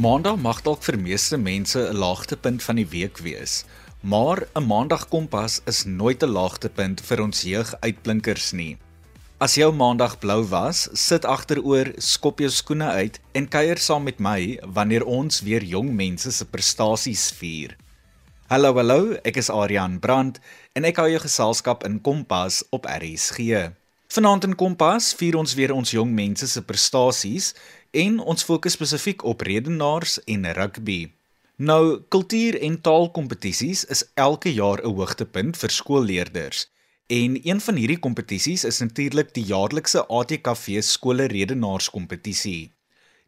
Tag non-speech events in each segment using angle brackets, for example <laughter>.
Maandag mag dalk vir meeste mense 'n laagtepunt van die week wees, maar 'n Maandag kompas is nooit 'n laagtepunt vir ons jeug uitblinkers nie. As jou Maandag blou was, sit agteroor, skop jou skoene uit en kuier saam met my wanneer ons weer jong mense se prestasies vier. Hallo hallo, ek is Adrian Brandt en ek hou jou geselskap in Kompas op RSG. Vanaand in Kompas vier ons weer ons jong mense se prestasies en ons fokus spesifiek op redenaars en rugby. Nou, kultuur- en taalkompetisies is elke jaar 'n hoogtepunt vir skoolleerders. En een van hierdie kompetisies is natuurlik die jaarlikse ATKV skole redenaarskompetisie.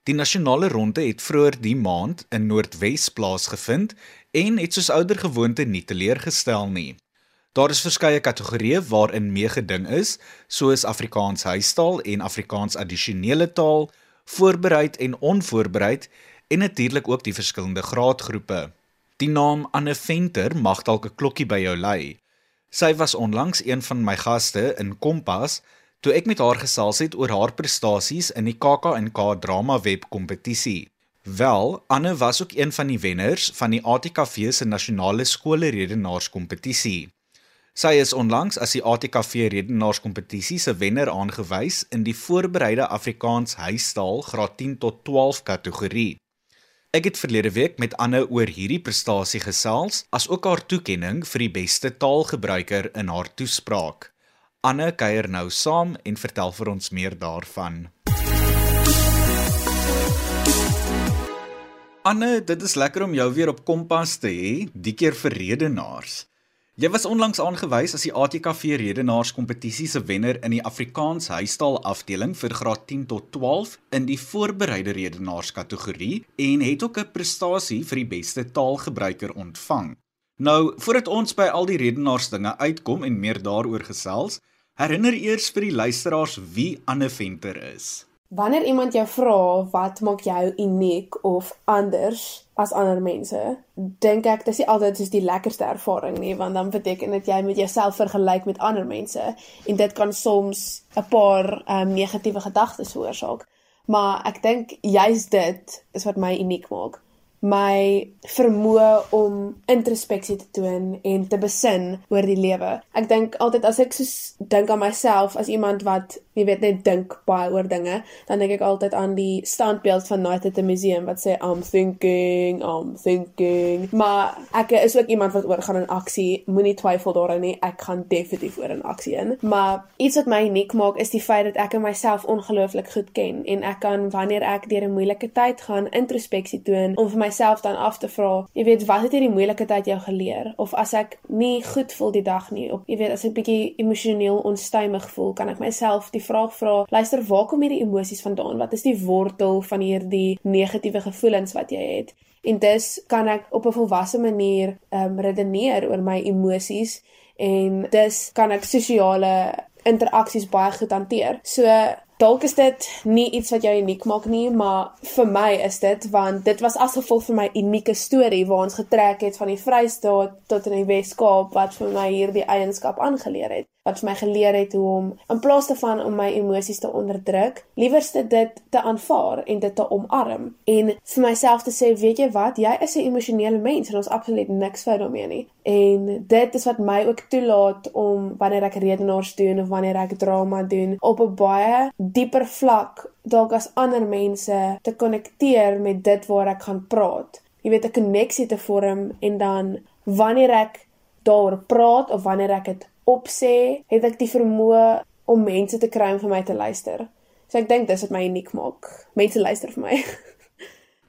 Die nasionale ronde het vroeër die maand in Noordwes plaasgevind en het soos ouer gewoonte nie teleurgestel nie. Daar is verskeie kategorieë waarin meegeding is, soos Afrikaans huistaal en Afrikaans addisionele taal, voorbereid en onvoorbereid en natuurlik ook die verskillende graadgroepe. Die naam Anne Venter mag dalk 'n klokkie by jou lei. Sy was onlangs een van my gaste in Kompas toe ek met haar gesels het oor haar prestasies in die KAK&K drama web kompetisie. Wel, Anne was ook een van die wenners van die ATKV se nasionale skole redenaars kompetisie. Sy is onlangs as die ATKV redenaarskompetisie se wenner aangewys in die voorbereide Afrikaans huistaal graad 10 tot 12 kategorie. Ek het verlede week met Anne oor hierdie prestasie gesels, asook haar toekenning vir die beste taalgebruiker in haar toespraak. Anne kuier nou saam en vertel vir ons meer daarvan. Anne, dit is lekker om jou weer op Kompas te hê, die keer vir redenaars. Jy was onlangs aangewys as die ATKV redenaarskompetisie se wenner in die Afrikaans huistaal afdeling vir graad 10 tot 12 in die voorbereide redenaars kategorie en het ook 'n prestasie vir die beste taalgebruiker ontvang. Nou, voordat ons by al die redenaars dinge uitkom en meer daaroor gesels, herinner eers vir die luisteraars wie Anne Venter is. Wanneer iemand jou vra wat maak jou uniek of anders as ander mense, dink ek dis nie altyd soos die lekkerste ervaring nie, want dan beteken dit jy moet jouself vergelyk met ander mense en dit kan soms 'n paar um, negatiewe gedagtes veroorsaak. Maar ek dink juist dit is wat my uniek maak my vermoë om introspeksie te doen en te besin oor die lewe. Ek dink altyd as ek so dink aan myself as iemand wat, jy weet, net dink baie oor dinge, dan dink ek altyd aan die standbeeld van Night at the Museum wat sê I'm thinking, I'm thinking. Maar ek is ook iemand wat oorgaan in aksie. Moenie twyfel daarin nie. Ek gaan definitief oor in aksie in. Maar iets wat my uniek maak is die feit dat ek myself ongelooflik goed ken en ek kan wanneer ek deur 'n moeilike tyd gaan introspeksie doen om vir my myself dan af te vra, jy weet, wat het hierdie moeilike tyd jou geleer? Of as ek nie goed voel die dag nie, of jy weet, as ek bietjie emosioneel onstuimig voel, kan ek myself die vraag vra, luister, waar kom hierdie emosies vandaan? Wat is die wortel van hierdie negatiewe gevoelens wat jy het? En dus kan ek op 'n volwasse manier ehm um, redeneer oor my emosies en dus kan ek sosiale interaksies baie goed hanteer. So dalk is dit nie iets wat jou uniek maak nie, maar vir my is dit want dit was as gevolg van my unieke storie waar ons getrek het van die Vrystaat tot in die Wes-Kaap wat vir my hierdie eienskap aangeleer het wat vir my geleer het hoe om in plaas daarvan om my emosies te onderdruk, liewerste dit te aanvaar en dit te omarm en vir myself te sê, weet jy wat, jy is 'n emosionele mens en ons absoluut niks fout daarmee nie. En dit is wat my ook toelaat om wanneer ek redenaars doen of wanneer ek drama doen op 'n baie dieper vlak dalk as ander mense te konnekteer met dit waar ek gaan praat. Jy weet 'n koneksie te vorm en dan wanneer ek daaroor praat of wanneer ek dit opsê, het ek die vermoë om mense te kry om vir my te luister. So ek dink dis wat my uniek maak. Mense luister vir my. <laughs>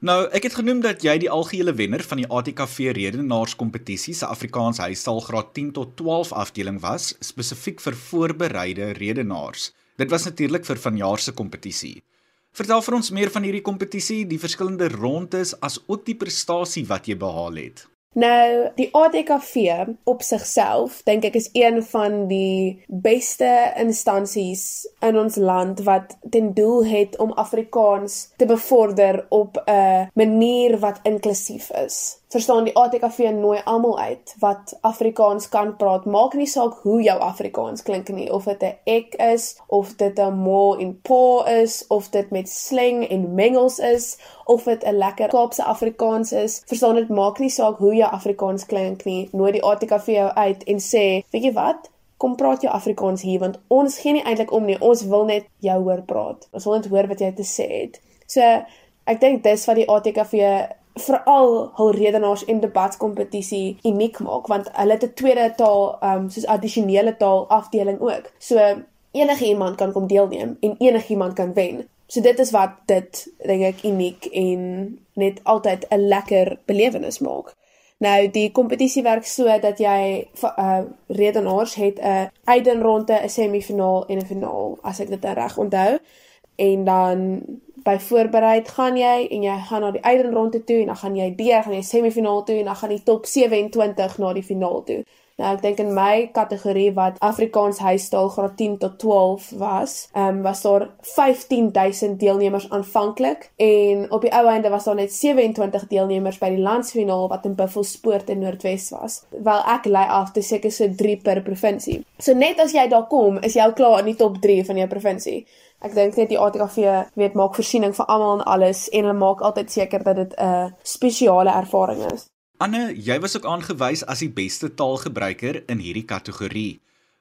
Nou, ek het genoem dat jy die algehele wenner van die ATKV redenaarskompetisie se Afrikaans huistaal graad 10 tot 12 afdeling was, spesifiek vir voorbereide redenaars. Dit was natuurlik vir vanjaar se kompetisie. Vertel vir ons meer van hierdie kompetisie, die verskillende rondes as ook die prestasie wat jy behaal het. Nou, die ADKV op sigself dink ek is een van die beste instansies in ons land wat ten doel het om Afrikaans te bevorder op 'n manier wat inklusief is. Verstaan die ATKV nooi almal uit wat Afrikaans kan praat. Maak nie saak hoe jou Afrikaans klink nie, of dit 'n ek is of dit 'n mo en po is of dit met slang en mengels is of dit 'n lekker Kaapse Afrikaans is. Verstaan dit maak nie saak hoe jou Afrikaans klink nie. Nooi die ATKV jou uit en sê, "Weet jy wat? Kom praat jou Afrikaans hier want ons gee nie eintlik om nie. Ons wil net jou hoor praat. Ons wil net hoor wat jy te sê het." So, ek dink dis wat die ATKV veral hul redenaars en debatkompetisie uniek maak want hulle het 'n tweede taal um soos addisionele taal afdeling ook. So enige iemand kan kom deelneem en enige iemand kan wen. So dit is wat dit dink ek uniek en net altyd 'n lekker belewenis maak. Nou die kompetisie werk so dat jy uh redenaars het 'n uitdenronde, 'n semifinaal en 'n finaal as ek dit nou reg onthou. En dan by voorbereid gaan jy en jy gaan na die uitdenronde toe en dan gaan jy deur, gaan jy semifinaal toe en dan gaan die top 27 na die finaal toe. Nou ek dink in my kategorie wat Afrikaans huistaal graad 10 tot 12 was, ehm um, was daar 15000 deelnemers aanvanklik en op die ou einde was daar net 27 deelnemers by die landsfinaal wat in Buffelspoort in Noordwes was. Wel ek lei af te seker so 3 per provinsie. So net as jy daar kom, is jy al klaar in die top 3 van jou provinsie. Ek dink net die ATKV weet maak voorsiening vir almal en alles en hulle maak altyd seker dat dit 'n spesiale ervaring is. Anne, jy was ook aangewys as die beste taalgebruiker in hierdie kategorie.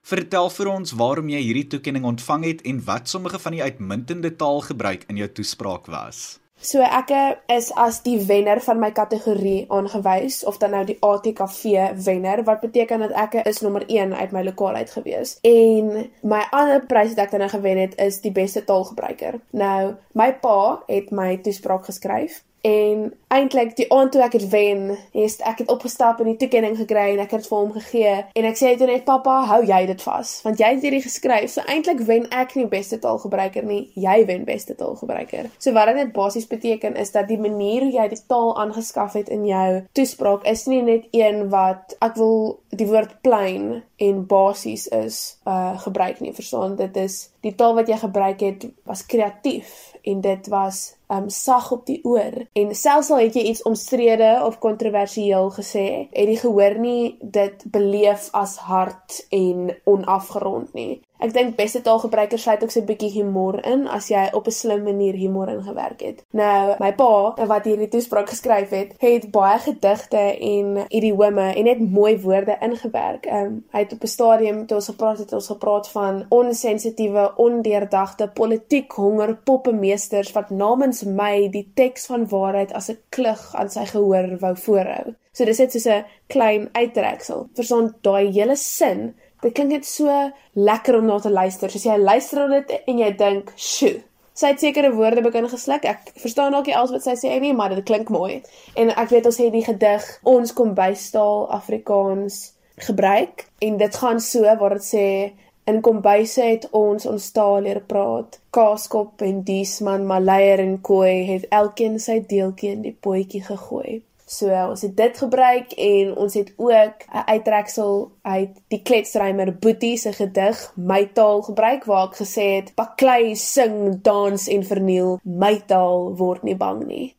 Vertel vir ons waarom jy hierdie toekenning ontvang het en wat sommige van die uitmuntende taalgebruik in jou toespraak was. So ek is as die wenner van my kategorie aangewys of dan nou die ATKV wenner wat beteken dat ek is nommer 1 uit my lokaal uit gewees. En my ander prys wat ek dan nou gewen het is die beste taalgebruiker. Nou my pa het my toespraak geskryf En eintlik die aand toe ek het wen, het ek het opgestap en die toekenning gekry en ek het vir hom gegee en ek sê toe net pappa, hou jy dit vas want jy het hierdie geskryf. So eintlik wen ek nie beste taalgebruiker nie, jy wen beste taalgebruiker. So wat dit basies beteken is dat die manier hoe jy die taal aangeskaf het in jou toespraak is nie net een wat ek wil die woord plain en basies is uh gebruik nie. Verstaan, dit is die taal wat jy gebruik het was kreatief en dit was um sag op die oor en selfs al het jy iets omstrede of kontroversieel gesê het die gehoor nie dit beleef as hard en onafgerond nie Ek dink beste taalgebruikers sluit ook so 'n bietjie humor in as jy op 'n slim manier humor ingewerk het. Nou, my pa wat hierdie toespraak geskryf het, het baie gedigte en idiome en net mooi woorde ingewerk. Um, hy het op 'n stadium toe ons gepraat het, ons gepraat van onsensitiewe, ondeurdagte politiek honger poppemeesters wat namens my die teks van waarheid as 'n klug aan sy gehoor wou voorhou. So dis net so 'n klein uittreksel. Verstaan daai hele sin Dit klink net so lekker om na te luister. Soos jy luister na dit en jy dink, "Sjoe." Sy het sekere woorde begin gesluk. Ek verstaan dalk nie alles wat sy sê nie, maar dit klink mooi. En ek weet ons het die gedig ons kom bystaal Afrikaans gebruik en dit gaan so waar dit sê in kombuise het ons ons taal leer praat. Kaaskop en diesman, maleier en kooi het elkeen sy deeltjie in die potjie gegooi. So ons het dit gebruik en ons het ook 'n uittreksel uit die kletsrymer Boetie se gedig My taal gebruik waar ek gesê het baklei sing dans en verniel my taal word nie bang nie.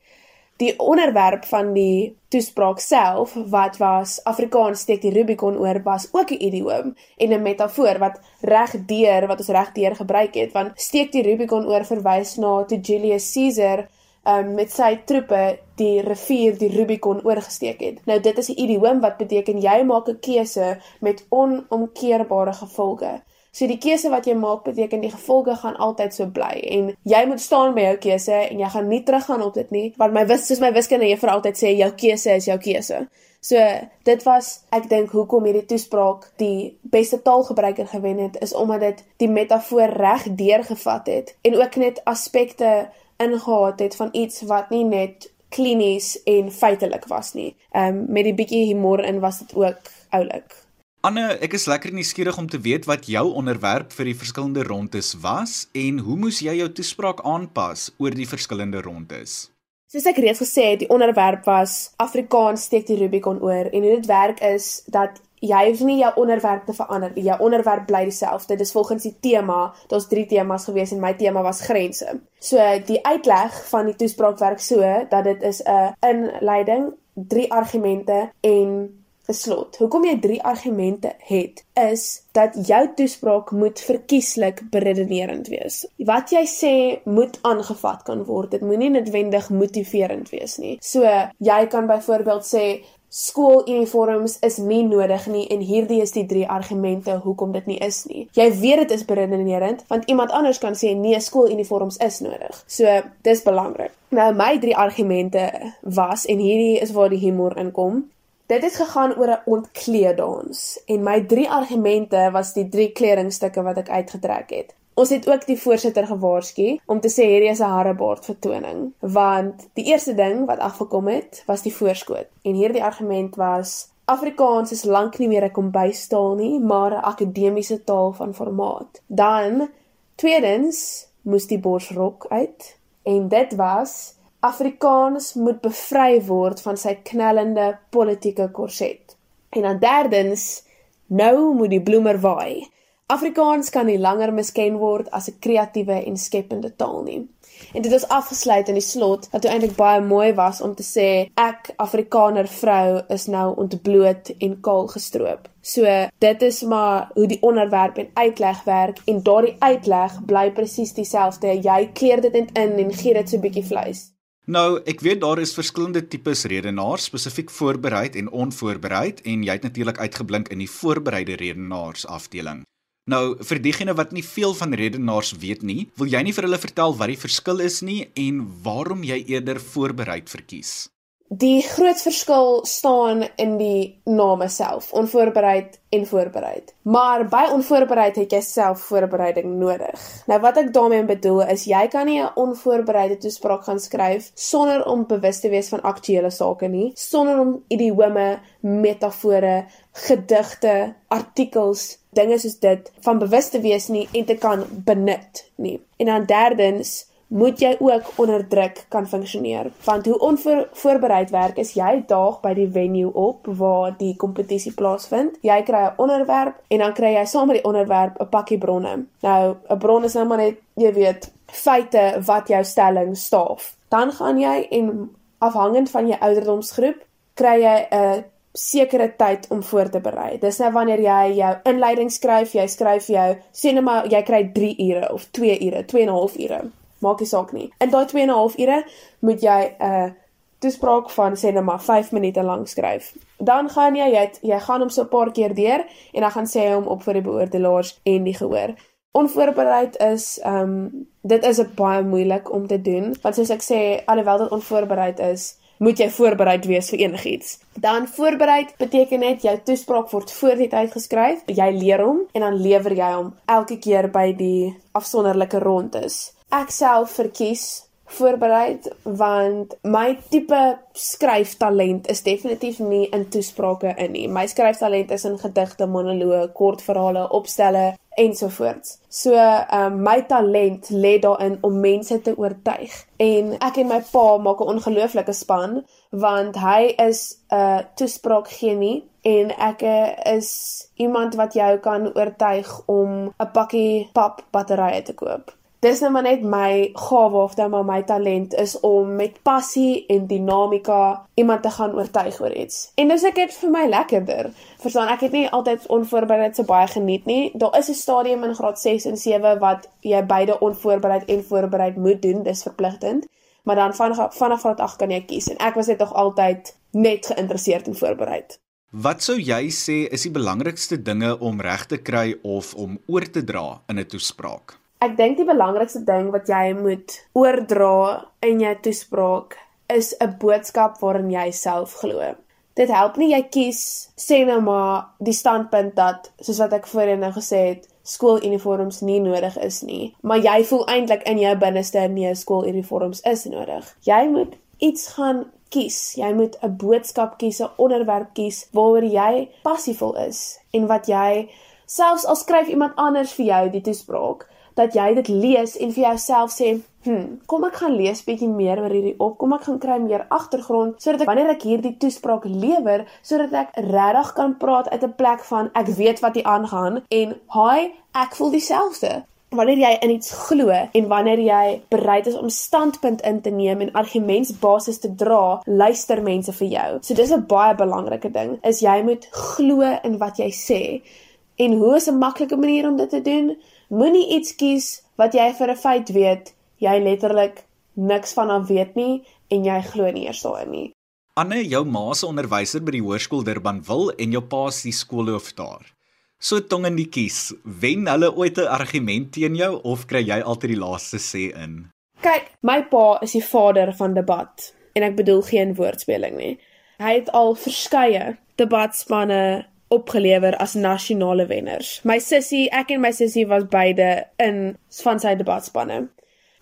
Die onderwerp van die toespraak self wat was Afrikaans steek die Rubicon oor was ook 'n idioom en 'n metafoor wat regdeur wat ons regdeur gebruik het want steek die Rubicon oor verwys na toe Julius Caesar um, met sy troepe die rivier die Rubicon oorgesteek het. Nou dit is 'n idioom wat beteken jy maak 'n keuse met onomkeerbare gevolge. So die keuse wat jy maak beteken die gevolge gaan altyd so bly en jy moet staan by jou keuse en jy gaan nie teruggaan op dit nie want my wis soos my wiskunde juffrou altyd sê jou keuse is jou keuse. So dit was ek dink hoekom hierdie toespraak die beste taalgebruiker gewen het is omdat dit die metafoor reg deurgevat het en ook net aspekte ingehaat het van iets wat nie net klinies en feitelik was nie. Ehm um, met die bietjie humor in was dit ook oulik. Anne, ek is lekker nuuskierig om te weet wat jou onderwerp vir die verskillende rondes was en hoe moes jy jou toespraak aanpas oor die verskillende rondes? Soos ek reeds gesê het, die onderwerp was Afrikaans steek die Rubicon oor en hoe dit werk is dat jy hoef nie jou onderwerp te verander nie. Jou onderwerp bly dieselfde. Dis volgens die tema. Daar's 3 temas gewees en my tema was grense. So die uitleg van die toespraak werk so dat dit is 'n inleiding, drie argumente en geslot. Hoekom jy drie argumente het is dat jou toespraak moet verkieslik beredenerend wees. Wat jy sê moet aangevat kan word. Dit moenie noodwendig motiverend wees nie. So jy kan byvoorbeeld sê skooluniforms is nie nodig nie en hierdie is die drie argumente hoekom dit nie is nie. Jy weet dit is beredenerend want iemand anders kan sê nee, skooluniforms is nodig. So dis belangrik. Nou my drie argumente was en hierdie is waar die humor inkom. Dit het gegaan oor 'n ontkleeddans en my drie argumente was die drie kledingstukke wat ek uitgetrek het. Ons het ook die voorsitter gewaarsku om te sê hierdie is 'n harrebaard vertoning want die eerste ding wat afgekom het was die voorskoot en hierdie argument was Afrikaans is lank nie meer 'n kombuistaal nie maar 'n akademiese taal van formaat. Dan tweedens moes die borsrok uit en dit was Afrikaans moet bevry word van sy knellende politieke korset. En dan derdens, nou moet die bloemer waai. Afrikaans kan nie langer misken word as 'n kreatiewe en skepende taal nie. En dit is afgesluit in die slot wat eintlik baie mooi was om te sê ek Afrikaner vrou is nou ontbloot en kaal gestroop. So dit is maar hoe die onderwerp en uitleg werk en daardie uitleg bly presies dieselfde. Jy kleer dit net in en gee dit so 'n bietjie vleis. Nou, ek weet daar is verskillende tipes redenaars, spesifiek voorbereid en onvoorbereid en jy het natuurlik uitgeblink in die voorbereide redenaars afdeling. Nou, vir diegene wat nie veel van redenaars weet nie, wil jy nie vir hulle vertel wat die verskil is nie en waarom jy eerder voorbereid verkies? Die groot verskil staan in die name self, onvoorbereid en voorbereid. Maar by onvoorbereid het jy self voorbereiding nodig. Nou wat ek daarmee bedoel is jy kan nie 'n onvoorbereide toespraak gaan skryf sonder om bewus te wees van aktuelle sake nie, sonder om idiome, metafore, gedigte, artikels, dinge soos dit van bewus te wees nie en te kan benut nie. En dan derdens moet jy ook onder druk kan funksioneer. Want hoe onvoorbereid werk is jy daag by die venue op waar die kompetisie plaasvind. Jy kry 'n onderwerp en dan kry jy saam met die onderwerp 'n pakkie bronne. Nou, 'n bron is nou maar net, jy weet, feite wat jou stelling staaf. Dan gaan jy en afhangend van jou ouderdomsgroep kry jy 'n sekere tyd om voor te berei. Dis nou wanneer jy jou inleiding skryf, jy skryf jou sê net maar jy kry 3 ure of 2 ure, 2 en 'n half ure maak nie saak nie. In daai 2 en 'n half ure moet jy 'n uh, toespraak van sê net maar 5 minute lank skryf. Dan gaan jy jy, jy gaan hom so 'n paar keer deur en dan gaan sê hy hom op vir die beoordelaars en die gehoor. Onvoorbereid is ehm um, dit is baie moeilik om te doen want soos ek sê alhoewel dit onvoorbereid is moet jy voorbereid wees vir enigiets. Dan voorbereid beteken net jou toespraak word voor die tyd geskryf, jy leer hom en dan lewer jy hom elke keer by die afsonderlike rondes ek self verkies voorbereid want my tipe skryftalent is definitief nie in toesprake in nie. My skryftalent is in gedigte, monoloë, kortverhale, opstelle ensovoorts. So, um, my talent lê daarin om mense te oortuig. En ek en my pa maak 'n ongelooflike span want hy is 'n uh, toespraakgenie en ek uh, is iemand wat jou kan oortuig om 'n pakkie pap batterye te koop dis nou maar net my gawe of dan maar my talent is om met passie en dinamika iemand te gaan oortuig oor iets. En dis ek het vir my lekkerder. Verstaan, ek het nie altyd onvoorbereid so baie geniet nie. Daar is 'n stadium in graad 6 en 7 wat jy beide onvoorbereid en voorbereid moet doen, dis verpligtend. Maar dan vanaf vanaf graad 8 kan jy kies en ek was net nog altyd net geïnteresseerd en voorbereid. Wat sou jy sê is die belangrikste dinge om reg te kry of om oor te dra in 'n toespraak? Ek dink die belangrikste ding wat jy moet oordra in jou toespraak is 'n boodskap waarin jy self glo. Dit help nie jy kies sê nou maar die standpunt dat soos wat ek voorheen nou gesê het skooluniforms nie nodig is nie, maar jy voel eintlik in jou binneste nee skooluniforms is nodig. Jy moet iets gaan kies. Jy moet 'n boodskap kies, 'n onderwerp kies waaroor jy passievol is en wat jy selfs al skryf iemand anders vir jou die toespraak dat jy dit lees en vir jouself sê, "Hm, kom ek gaan lees bietjie meer oor hierdie op, kom ek gaan kry meer agtergrond sodat ek wanneer ek hierdie toespraak lewer, sodat ek regtig kan praat uit 'n plek van ek weet wat hier aangaan en hi, ek voel dieselfde." wanneer jy in iets glo en wanneer jy bereid is om standpunt in te neem en argumentsbasis te dra, luister mense vir jou. So dis 'n baie belangrike ding, is jy moet glo in wat jy sê. En hoe is 'n maklike manier om dit te doen? Moenie iets kies wat jy vir 'n feit weet jy letterlik niks van af weet nie en jy glo nie eers daarin nie. Anne, jou ma se onderwyser by die hoërskool Durbanville en jou pa se skoolhoof daar. So tong in die kies, wen hulle ooit 'n argument teen jou of kry jy altyd die laaste sê in? Kyk, my pa is die vader van debat en ek bedoel geen woordspeling nie. Hy het al verskeie debatspanne opgelewer as nasionale wenners. My sussie, ek en my sussie was beide in van sy debatspanne.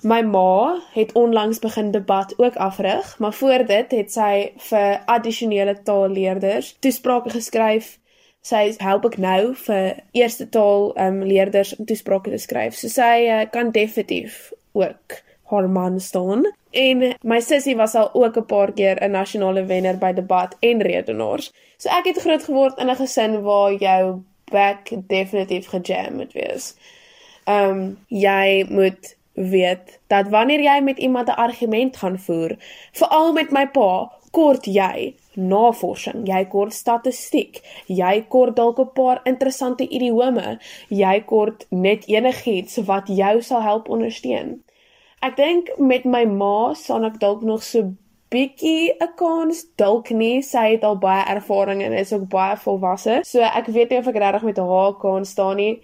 My ma het onlangs begin debat ook afrig, maar voor dit het sy vir addisionele taalleerders toesprake geskryf. Sy help ek nou vir eerste taal um, leerders om toesprake te skryf. So sy uh, kan definitief ook haar man staan. En my sussie was al ook 'n paar keer 'n nasionale wenner by debat en redenaars. So ek het groot geword in 'n gesin waar jou back definitief gejam moet wees. Ehm um, jy moet weet dat wanneer jy met iemand 'n argument gaan voer, veral met my pa, kort jy navorsing, jy kort statistiek, jy kort dalk 'n paar interessante idiome, jy kort net enigiets wat jou sal help ondersteun. Ek dink met my ma sal ek dalk nog so bietjie 'n kans dalk nie sy het al baie ervaring en is ook baie volwasse. So ek weet nie of ek regtig met haar kan staan nie.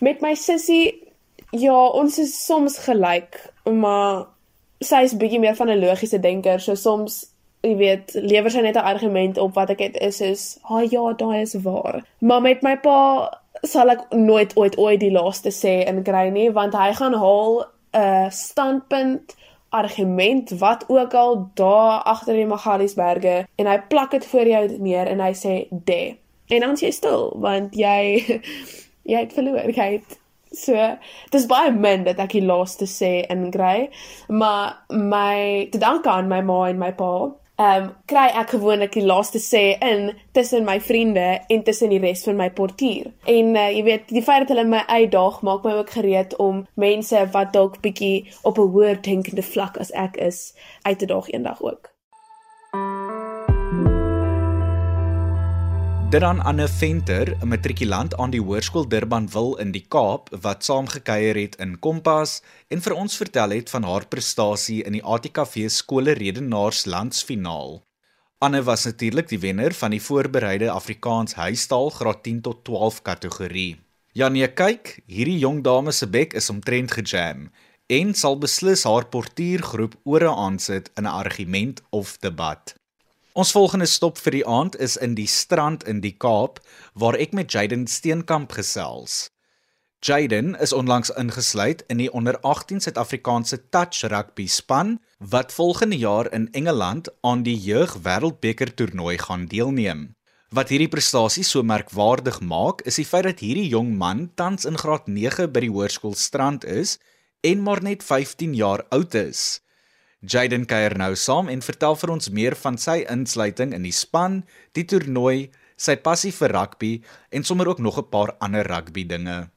Met my sussie Ja, ons is soms gelyk, maar sy is bietjie meer van 'n logiese denker, so soms jy weet, lewer sy net 'n argument op wat ek het is is, "Ag oh, ja, daai is waar." Maar met my pa sal ek nooit ooit ooit die laaste sê in kry nie, want hy gaan haal 'n standpunt argument wat ook al daar agter die Magaliesberge en hy plak dit voor jou neer en hy sê de. En dan jy stil want jy <laughs> jy het verloor, jy het So, dis baie min dat ek die laaste sê in Grey, maar my te danke aan my ma en my pa, ehm um, kry ek gewoonlik die laaste sê in tussen my vriende en tussen die res van my portuier. En uh, jy weet, die feit dat hulle my uitdaag maak my ook gereed om mense wat dalk bietjie op 'n hoër denkende vlak as ek is uit te daag eendag ook. Dit dan Anne Venter, 'n matrikulant aan die Hoërskool Durbanville in die Kaap wat saamgekyer het in Kompas en vir ons vertel het van haar prestasie in die ATKV skole redenaars landsfinaal. Anne was natuurlik die wenner van die voorbereide Afrikaans huistaal graad 10 tot 12 kategorie. Ja nee, kyk, hierdie jong dame se bek is omtrent gejam en sal beslis haar portuïergroep ore aansit in 'n argument of debat. Ons volgende stop vir die aand is in die strand in die Kaap waar ek met Jaden Steenkamp gesels. Jaden is onlangs ingesluit in die onder 18 Suid-Afrikaanse touch rugby span wat volgende jaar in Engeland aan die jeug wêreldbeker toernooi gaan deelneem. Wat hierdie prestasie so merkwaardig maak, is die feit dat hierdie jong man tans in graad 9 by die hoërskool Strand is en maar net 15 jaar oud is. Jaden kuier nou saam en vertel vir ons meer van sy insluiting in die span, die toernooi, sy passie vir rugby en sommer ook nog 'n paar ander rugby dinge.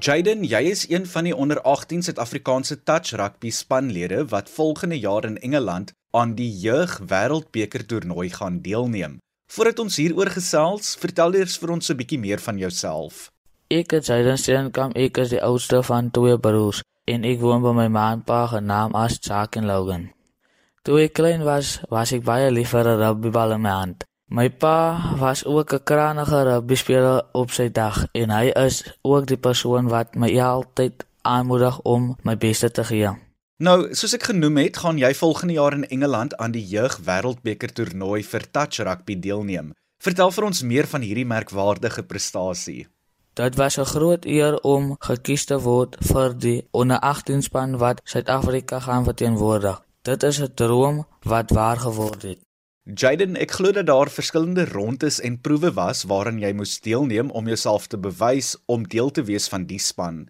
Jaden, jy is een van die onder 18 Suid-Afrikaanse touch rugby spanlede wat volgende jaar in Engeland aan die jeug wêreldbeker toernooi gaan deelneem. Voordat ons hieroor gesels, vertel eers vir ons 'n bietjie meer van jouself. Ek is Jaden Steenkamp, ek is die oudste van twee broers en ek woon by my ma en pa genaamd as Chuck en Logan. Toe ek klein was, was ek baie lief vir 'n rugbybal in my hand. My pa was ook 'n krangige rugbyspeler op sy dag en hy is ook die persoon wat my altyd aanmoedig om my bes te gee. Nou, soos ek genoem het, gaan jy volgende jaar in Engeland aan die jeug wêreldbeker toernooi vir touch rugby deelneem. Vertel vir ons meer van hierdie merkwaardige prestasie. Dit was 'n groot eer om gekies te word vir die onder 18 span wat Suid-Afrika gaan verteenwoordig. Dit is 'n droom wat waar geword het. Jaden, ek glo dat daar verskillende rondes en proewe was waaraan jy moes deelneem om jouself te bewys om deel te wees van die span.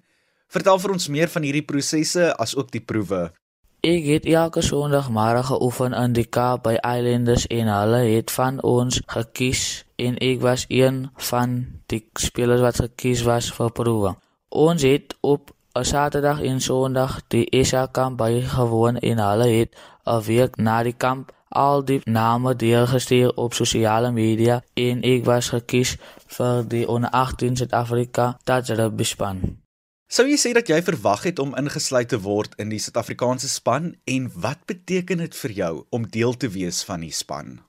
Vertel vir ons meer van hierdie prosesse as ook die proewe. Ek het elke Sondagmiddag geoefen in die Kaap by Islanders en hulle het van ons gekies en ek was een van die spelers wat gekies was vir proewe. Ons het op 'n Saterdag en Sondag die SA kamp bygewoon en hulle het 'n week na die kamp al die name deurgestuur op sosiale media en ek was gekies vir die onder 18 Suid-Afrika touch rugby span. Sou jy sê dat jy verwag het om ingesluit te word in die Suid-Afrikaanse span en wat beteken dit vir jou om deel te wees van die span?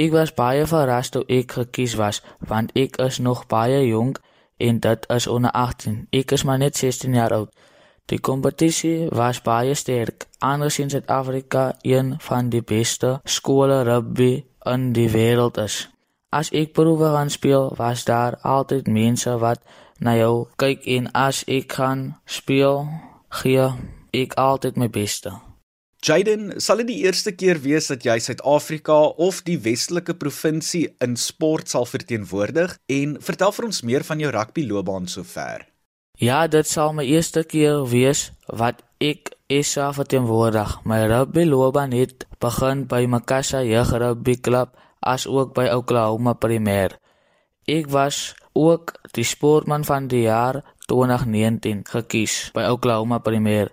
Ek was baie verras toe ek gekies was want ek is nog baie jonk en dit is onder 18. Ek is maar net 16 jaar oud. Die kompetisie was baie sterk. Andersins in Suid-Afrika een van die beste skole rugby in die wêreld is. As ek proewe gaan speel, was daar altyd mense wat na jou kyk en as ek gaan speel, gee ek altyd my beste. Jaden, sal dit die eerste keer wees dat jy Suid-Afrika of die Westelike provinsie in sport sal verteenwoordig en vertel vir ons meer van jou rugby loopbaan sover. Ja, dit sal my eerste keer wees wat ek SA verteenwoordig. My rugby loopbaan het begin by Makassa Jeugrugby Klub as ook by Oklahoma Premier. Ek was ook die sportman van die jaar 2019 gekies by Oklahoma Premier.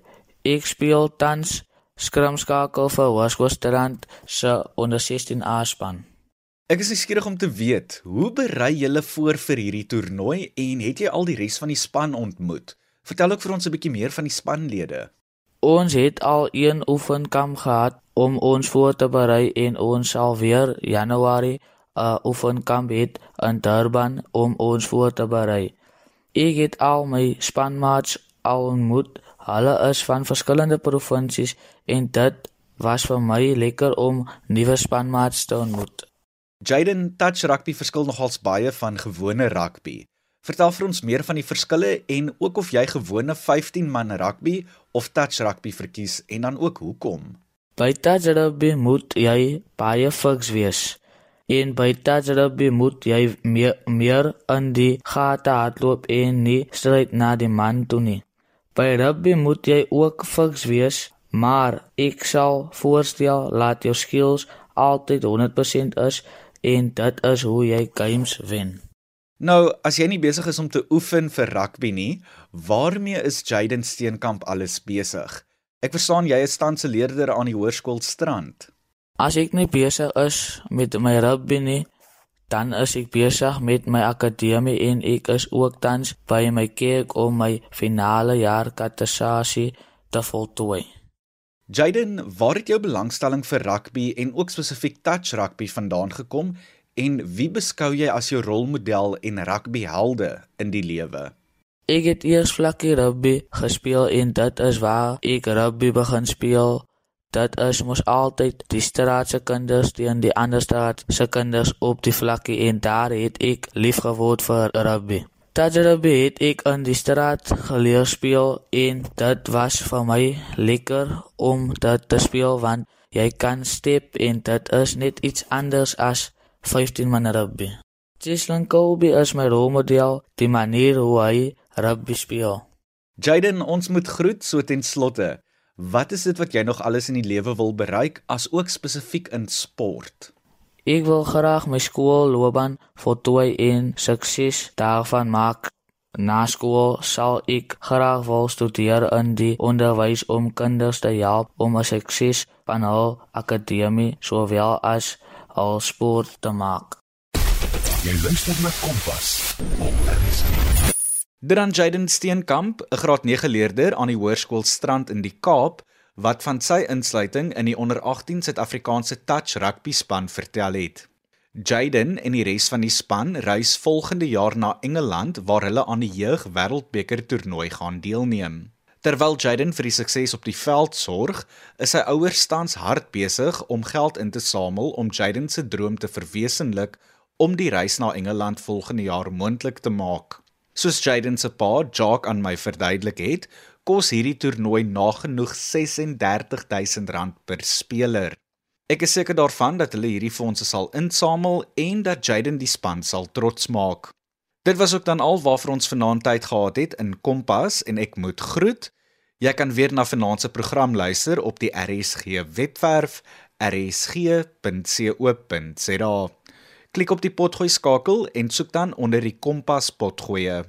Ek speel tans skrimskakel vir Hoërskoolstrand se onder 16 A span. Ek is nuuskierig om te weet, hoe berei julle voor vir hierdie toernooi en het jy al die res van die span ontmoet? Vertel ook vir ons 'n bietjie meer van die spanlede. Ons het al een oefenkamp gehad om ons voor te berei en ons sal weer Januarie 'n uh, oefenkamp het in Durban om ons voor te berei. Ek het al my spanmaats al ontmoet. Hulle is van verskillende provinsies en dit was vir my lekker om nuwe spanmaats te ontmoet. Jaden touch rugby verskil nogals baie van gewone rugby. Vertel vir ons meer van die verskille en ook of jy gewone 15 man rugby of touch rugby verkies en dan ook hoekom. By touch rugby moet jy baie fiks wees. En touch rugby moet jy meer meer in die gate hardloop en nie stryd na die man toe nie. By rugby moet jy ook fiks wees, maar ek sal voorstel laat jou skills altyd 100% is en dit is hoe jy games wen. Nou, as jy nie besig is om te oefen vir rugby nie, waarmee is Jaden Steenkamp alles besig? Ek verstaan jy is tans 'n leerder aan die hoërskool Strand. As ek nie besig is met my rugby nie, dan is ek besig met my akademie en ek is ook tans by my kerk om my finale jaar katesasie te voltooi. Jaden, waar het jou belangstelling vir rugby en ook spesifiek touch rugby vandaan gekom en wie beskou jy as jou rolmodel en rugbyhelde in die lewe? Ek het eers vlakkie rugby gespeel en dit is waar ek rugby begin speel Dat is mos altyd die straatse kinders teen die ander straat se kinders op die vlakkie en daar het ek lief geword vir rugby. Rugby het ek in die straat geleer speel en dit was vir my lekker om dit te speel want jy kan step en dit is net iets anders as 15 man rugby. Jason Kobe is my rolmodel, die manier hoe hy rugby speel. Jaden, ons moet groet so ten slotte. Wat is dit wat jy nog alles in die lewe wil bereik as ook spesifiek in sport? Ek wil graag my skoolloopbaan voltooi en sukses daarvan maak. Na skool sal ek graag wil studeer in die onderwys om kinders te help om 'n sukses van hul akademie sowel as hul sport te maak. Jy luister na Kompas. Op RSG. Dan Jaden Steenkamp, 'n graad 9 leerder aan die Hoërskool Strand in die Kaap, wat van sy insluiting in die onder 18 Suid-Afrikaanse touch rugby span vertel het. Jaden en die res van die span reis volgende jaar na Engeland waar hulle aan die jeug wêreldbeker toernooi gaan deelneem. Terwyl Jaden vir die sukses op die veld sorg, is sy ouers tans hard besig om geld in te samel om Jaden se droom te verwesenlik om die reis na Engeland volgende jaar moontlik te maak. Soos Jaden se pa, Jock aan my verduidelik het, kos hierdie toernooi nagenoeg R36000 per speler. Ek is seker daarvan dat hulle hierdie fondse sal insamel en dat Jaden die span sal trots maak. Dit was ook dan al waarvoor ons vanaand tyd gehad het in Kompas en ek moet groet. Jy kan weer na vanaand se program luister op die RSG webwerf rsg.co.za. Klik op die potgooi skakel en soek dan onder die Kompas potgoeie.